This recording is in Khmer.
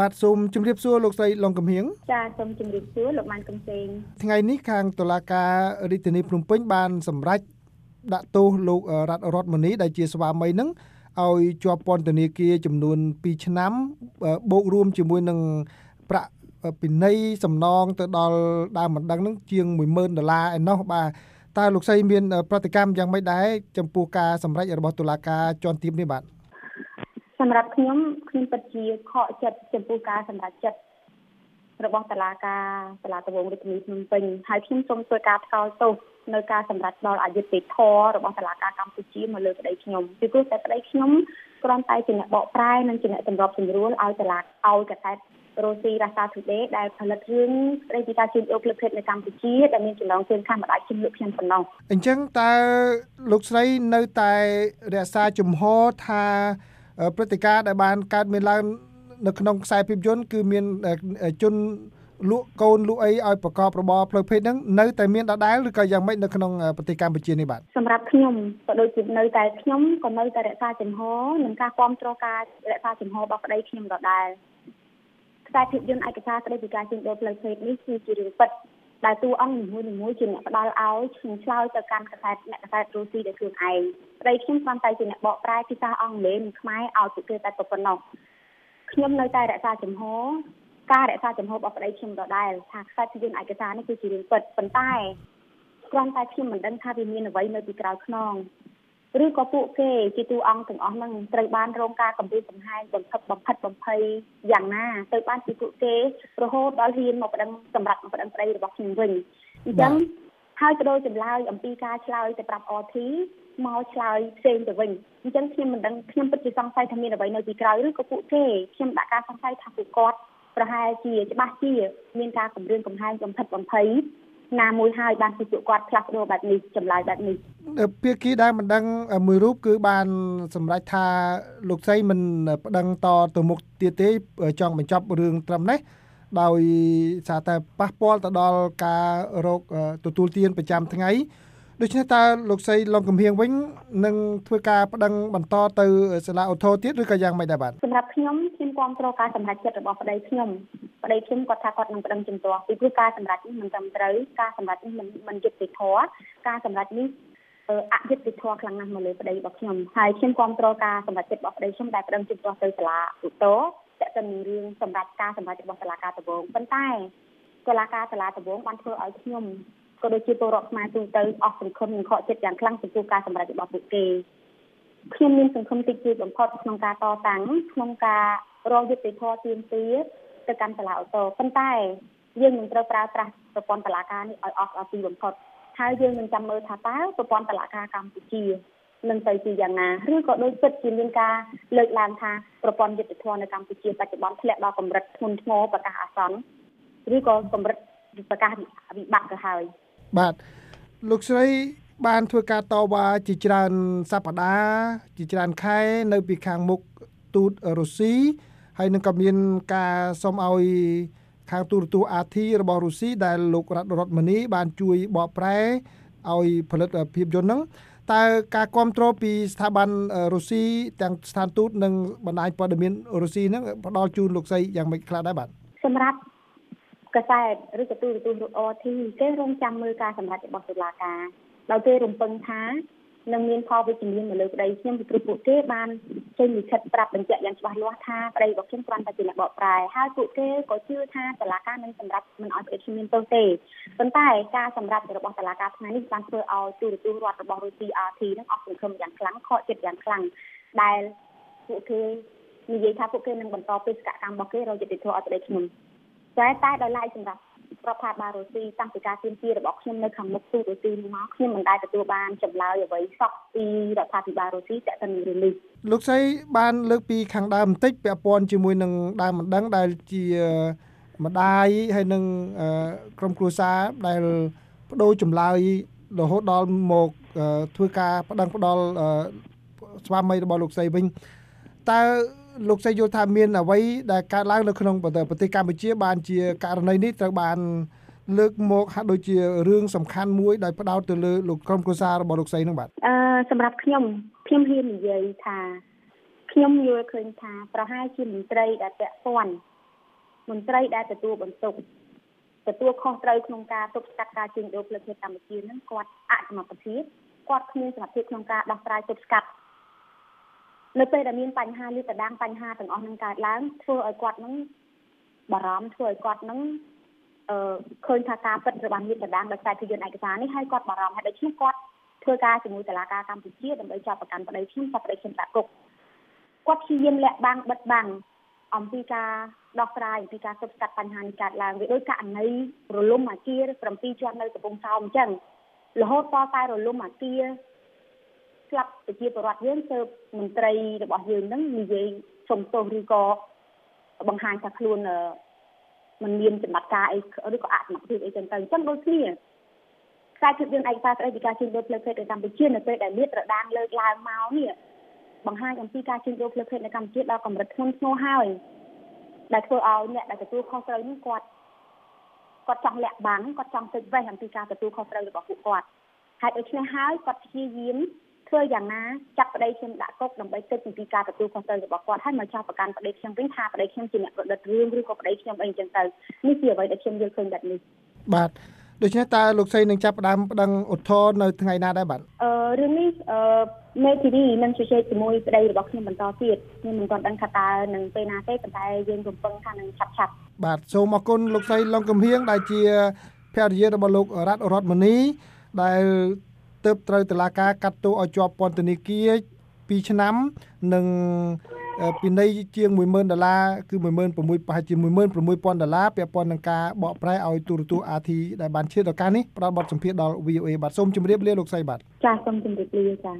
បាទសូមជម្រាបសួរលោកស្រីឡុងកំហៀងចាសូមជម្រាបសួរលោកម៉ានកំសេងថ្ងៃនេះខាងតុលាការរាជធានីភ្នំពេញបានសម្រេចដាក់ទោសលោករដ្ឋរដ្ឋមនីដែលជាស្វាមីនឹងឲ្យជាប់ពន្ធនាគារចំនួន2ឆ្នាំបូករួមជាមួយនឹងប្រាក់ពិន័យសំណងទៅដល់ដើមមិនដឹងនឹងជាង10000ដុល្លារឯណោះបាទតើលោកស្រីមាន ប្រតិកម្មយ៉ាងម៉េចដែរចំពោះការសម្រេចរបស់តុលាការជាន់ទាបនេះបាទ សម្រាប់ខ្ញុំខ្ញុំពិតជាខកចិត្តចំពោះការសម្រេចចិត្តរបស់តុលាការតុលាការវងរាជធានីភ្នំពេញហើយខ្ញុំសូមធ្វើការថ្កោលទោសនៅការសម្រេចដល់អយុត្តិធម៌របស់តុលាការកម្ពុជាមកលើប្តីខ្ញុំពីព្រោះតែប្តីខ្ញុំគ្រាន់តែជាអ្នកបកប្រែនិងជាអ្នកសម្របសម្រួលឲ្យតុលាឲ្យកសែតរ៉ូស៊ីរ៉ាសាទូដេដែលផលិតរឿងស្ដីពីការជួញអូសលើភេទនៅកម្ពុជាដែលមានចំណងជើងខាងម្ដាយជំនឿខ្ញុំប៉ុណ្ណោះអញ្ចឹងតើលោកស្រីនៅតែរក្សាជំហរថា ព្រឹត្តិការណ៍ដែលបានកើតមានឡើងនៅក្នុងខ្សែភាពយន្តគឺមានជនលក់កូនលក់អីឲ្យប្រកបរបរផ្លូវភេទហ្នឹងនៅតែមានដដែលឬក៏យ៉ាងម៉េចនៅក្នុងប្រទេសកម្ពុជានេះបាទសម្រាប់ខ្ញុំក៏ដូចជានៅតែខ្ញុំក៏នៅតែរក្សាចំហនិងការគ្រប់គ្រងការរក្សាចំហរបស់ប្តីខ្ញុំដដែលខ្សែភាពយន្តឯកសារស្តីពីការជួញដូរផ្លូវភេទនេះគឺជារឿងពិត ដែលតួអង្គនីមួយៗជាអ្នកផ្ដល់ឲ្យខ្ញុំឆ្លើយទៅកាន់កសែតអ្នកកសែតរូស៊ីដោយខ្លួនឯងប្តីខ្ញុំគ្រាន់តែជាអ្នកបកប្រែភាសាអង់គ្លេសនិងខ្មែរឲ្យពួកគេតែប៉ុណ្ណោះខ្ញុំនៅតែរក្សាចំហការរក្សាចំហរបស់ប្តីខ្ញុំដដែលថាខ្សែភាពយន្តឯកសារនេះគឺជារឿងពិតប៉ុន្តែគ្រាន់តែខ្ញុំមិនដឹងថាវាមានអ្វីនៅពីក្រោយខ្នង ឬក៏ពួកគេជាតួអង្គទាំងអស់ហ្នឹងត្រូវបានរងការគំរាមកំហែងបំផិតបំផិតបំភ័យយ៉ាងណាទៅបានពីពួកគេរហូតដល់ហ៊ានមកប្តឹងសម្រាប់មកប្តឹងប្តីរបស់ខ្ញុំវិញអញ្ចឹងហើយក៏ដោយចម្លើយអំពីការឆ្លើយទៅប្រាប់ RT មកឆ្លើយផ្សេងទៅវិញអញ្ចឹងខ្ញុំមិនដឹងខ្ញុំពិតជាសង្ស័យថាមានអ្វីនៅពីក្រោយឬក៏ពួកគេខ្ញុំដាក់ការសង្ស័យថាពួកគាត់ប្រហែលជាច្បាស់ជាមានការគម្រាមកំហែងបំផិតបំភ័យ ណាមួយហើយបានពីពួកគាត់ផ្លាស់ប្ដូរបែបនេះចម្លើយបែបនេះភាគីដែលមិនដឹងមួយរូបគឺបានសម្រេចថាលោកស្រីមិនប្តឹងតទៅមុខទៀតទេចង់បញ្ចប់រឿងត្រឹមនេះដោយសារតែប៉ះពាល់ទៅដល់ការរកទទួលទានប្រចាំថ្ងៃ ដូច្នេះតើលោកស្រីឡុងកំហៀងវិញនឹងធ្វើការប្តឹងបន្តទៅសាលាឧទ្ធរទៀតឬក៏យ៉ាងម៉េចដែរបាទសម្រាប់ខ្ញុំខ្ញុំគ្រប់គ្រងការសម្រេចចិត្តរបស់ប្តីខ្ញុំប្តីខ្ញុំគាត់ថាគាត់នឹងប្តឹងជំទាស់ពីព្រោះការសម្រេចនេះមិនត្រឹមត្រូវការសម្រេចនេះមិនមិនយុត្តិធម៌ការសម្រេចនេះអយុត្តិធម៌ខ្លាំងណាស់មកលើប្តីរបស់ខ្ញុំហើយខ្ញុំគ្រប់គ្រងការសម្រេចចិត្តរបស់ប្តីខ្ញុំដែលប្តឹងជំទាស់ទៅសាលាឧទ្ធរតែទៅនឹងរឿងសម្រាប់ការសម្រេចរបស់សាលាការដំបងប៉ុន្តែសាលាការសាលាដំបងបានធ្វើឲ្យខ្ញុំ ក៏ដូចជាពលរដ្ឋខ្មែរទូទៅអស់សង្ឃឹមនិងខកចិត្តយ៉ាងខ្លាំងចំពោះការសម្រេចរបស់ពួកគេខ្ញុំមានសង្ឃឹមតិចតួចបំផុតក្នុងការតតាំងក្នុងការរកយុត្តិធម៌ទាមទារទៅកាន់សាលាឧទ្ធរប៉ុន្តែយើងនឹងត្រូវប្រើប្រាស់ប្រព័ន្ធតុលាការនេះឲ្យអស់អទីបំផុតហើយយើងនឹងចាំមើលថាតើប្រព័ន្ធតុលាការកម្ពុជានឹងទៅជាយ៉ាងណាឬក៏ដូចពិតជាមានការលើកឡើងថាប្រព័ន្ធយុត្តិធម៌នៅកម្ពុជាបច្ចុប្បន្នធ្លាក់ដល់កម្រិតធ្ងន់ធ្ងរប្រកាសអាសន្នឬក៏កម្រិតប្រកាសវិបត្តិទៅហើយ បាទលោកស្រីបានធ្វើការតវ៉ាជាច្រើនសប្តាហ៍ជាច្រើនខែនៅពីខាងមុខទូតរុស្ស៊ីហើយនឹងក៏មានការសុំឲ្យខាងទូរទស្សន៍ RT របស់រុស្ស៊ីដែលលោករដ្ឋរដ្ឋមនីបានជួយបកប្រែឲ្យផលិតភាពយន្តហ្នឹងតើការគ្រប់គ្រងពីស្ថាប័នរុស្ស៊ីទាំងស្ថានទូតនិងបណ្ដាញព័ត៌មានរុស្ស៊ីហ្នឹងផ្ដល់ជូនលោកស្រីយ៉ាងម៉េចខ្លះដែរបាទសម្រាប់ កសែតឬក៏ទូរទស្សន៍ RT គេរងចាំមើលការសម្រេចរបស់តុលាការដោយគេរំពឹងថានឹងមានផលវិជ្ជមានមកលើប្តីខ្ញុំពីព្រោះពួកគេបានចេញលិខិតប្រាប់បញ្ជាក់យ៉ាងច្បាស់លាស់ថាប្តីរបស់ខ្ញុំគ្រាន់តែជាអ្នកបកប្រែហើយពួកគេក៏ជឿថាតុលាការនឹងសម្រេចមិនឲ្យប្តីខ្ញុំមានទោសទេប៉ុន្តែការសម្រេចរបស់តុលាការថ្ងៃនេះបានធ្វើឲ្យទូរទស្សន៍រដ្ឋរបស់រុស្ស៊ី RT នឹងអស់សង្ឃឹមយ៉ាងខ្លាំងខកចិត្តយ៉ាងខ្លាំងដែលពួកគេនិយាយថាពួកគេនឹងបន្តបេសកកម្មរបស់គេរកយុត្តិធម៌ឲ្យប្តីខ្ញុំ តែតែដោយឡែកសម្រាប់រដ្ឋាភិបាលរុស្ស៊ីតាំងពីការទាមទាររបស់ខ្ញុំនៅខាងមុខទូរុស្ស៊ីមកខ្ញុំមិនដែលទទួលបានចម្លើយអ្វីសោះពីរដ្ឋាភិបាលរុស្ស៊ីតែទៅនឹងរឿងនេះលោកស្រីបានលើកពីខាងដើមបន្តិចពាក់ព័ន្ធជាមួយនឹងដើមមិនដឹងដែលជាម្ដាយហើយនឹងក្រុមគ្រួសារដែលបដូរចម្លើយរហូតដល់មកធ្វើការប្តឹងផ្ដាល់ស្វាមីរបស់លោកស្រីវិញតើ លោកស្រីយល់ថាមានអ្វីដែលកើតឡើងនៅក្នុងប្រទេសកម្ពុជាបានជាករណីនេះត្រូវបានលើកមកហាក់ដូចជារឿងសំខាន់មួយដែលផ្ដោតទៅលើលោកក្រុមគ្រួសាររបស់លោកស្រីនឹងបាទអឺសម្រាប់ខ្ញុំខ្ញុំហ៊ាននិយាយថាខ្ញុំយល់ឃើញថាប្រហែលជាមន្ត្រីដែលពាក់ព័ន្ធមន្ត្រីដែលទទួលបន្ទុកទទួលខុសត្រូវក្នុងការទប់ស្កាត់ការជួញដូរផ្លូវភេទកម្ពុជានឹងគាត់អសមត្ថភាពគាត់គ្មានសមត្ថភាពក្នុងការដោះស្រាយទប់ស្កាត់ នៅពេលដែលមានបញ្ហាលាតត្រដាងបញ្ហាទាំងអស់នឹងកើតឡើងធ្វើឲ្យគាត់នឹងបារម្ភធ្វើឲ្យគាត់នឹងអឺឃើញថាការពិតរបស់លាតត្រដាងដោយសារភាពយន្តឯកសារនេះហើយគាត់បារម្ភហើយដូច្នេះគាត់ធ្វើការជាមួយតុលាការកម្ពុជាដើម្បីចាប់ប្រកាន់ប្តីខ្ញុំចាប់ប្តីខ្ញុំដាក់គុកគាត់ព្យាយាមលាក់បាំងបិទបាំងអំពីការដោះស្រាយអំពីការទប់ស្កាត់បញ្ហានេះកើតឡើងវាដោយករណីរលំអាគារ7ជាន់នៅកំពង់សោមអញ្ចឹងរហូតដល់តែរលំអាគារ ស្លាប់ប្រជាពលរដ្ឋយើងទៅមន្ត្រីរបស់យើងនឹងនិយាយសុំទោសឬក៏បង្ហាញថាខ្លួនมันមានចំណាត់ការអីឬក៏អសមត្ថភាពអីចឹងទៅអញ្ចឹងដូចគ្នាខ្សែភាពយន្តឯកសារស្តីពីការជួញដូរផ្លូវភេទនៅកម្ពុជានៅពេលដែលមានប្រដាងលើកឡើងមកនេះបង្ហាញអំពីការជួញដូរផ្លូវភេទនៅកម្ពុជាដល់កម្រិតធ្ងន់ធ្ងរហើយដែលធ្វើឲ្យអ្នកដែលទទួលខុសត្រូវនេះគាត់គាត់ចង់លាក់បាំងគាត់ចង់ទិចវេះអំពីការទទួលខុសត្រូវរបស់ពួកគាត់ហើយដូច្នេះហើយគាត់ព្យាយាម ធ្វើយ៉ាងណាចាប់ប្តីខ្ញុំដាក់គុកដើម្បីទិចអំពីការទទួលខុសត្រូវរបស់គាត់ហើយមកចោទប្រកាន់ប្តីខ្ញុំវិញថាប្តីខ្ញុំជាអ្នកប្រឌិតរឿងឬក៏ប្តីខ្ញុំអីអញ្ចឹងទៅនេះជាអ្វីដែលខ្ញុំយល់ឃើញបែបនេះបាទដូច្នេះតើលោកស្រីនឹងចាប់ផ្ដើមប្តឹងឧទ្ធរនៅថ្ងៃណាដែរបាទអឺរឿងនេះអឺមេធាវីនឹងជជែកជាមួយប្តីរបស់ខ្ញុំបន្តទៀតខ្ញុំមិនទាន់ដឹងថាតើនឹងពេលណាទេប៉ុន្តែយើងរំពឹងថានឹងឆាប់ឆាប់បាទសូមអរគុណលោកស្រីឡុងកំហៀងដែលជាភរិយារបស់លោករតរតមនីដែល ទើបត្រូវតុលាការកាត់ទោសឲ្យជាប់ពន្ធនាគារ2ឆ្នាំនិងពីនៃជាង10000ដុល្លារគឺ16000ប្រហែលជា16000ដុល្លារពាក់ព័ន្ធនឹងការបកប្រែឲ្យទូរទស្សន៍ RT ដែលបានឈានដល់ការនេះផ្ដល់បទសម្ភាសន៍ដល់ VOA បាទសូមជម្រាបលាលោកស្រីបាទចាសសូមជម្រាបលាចា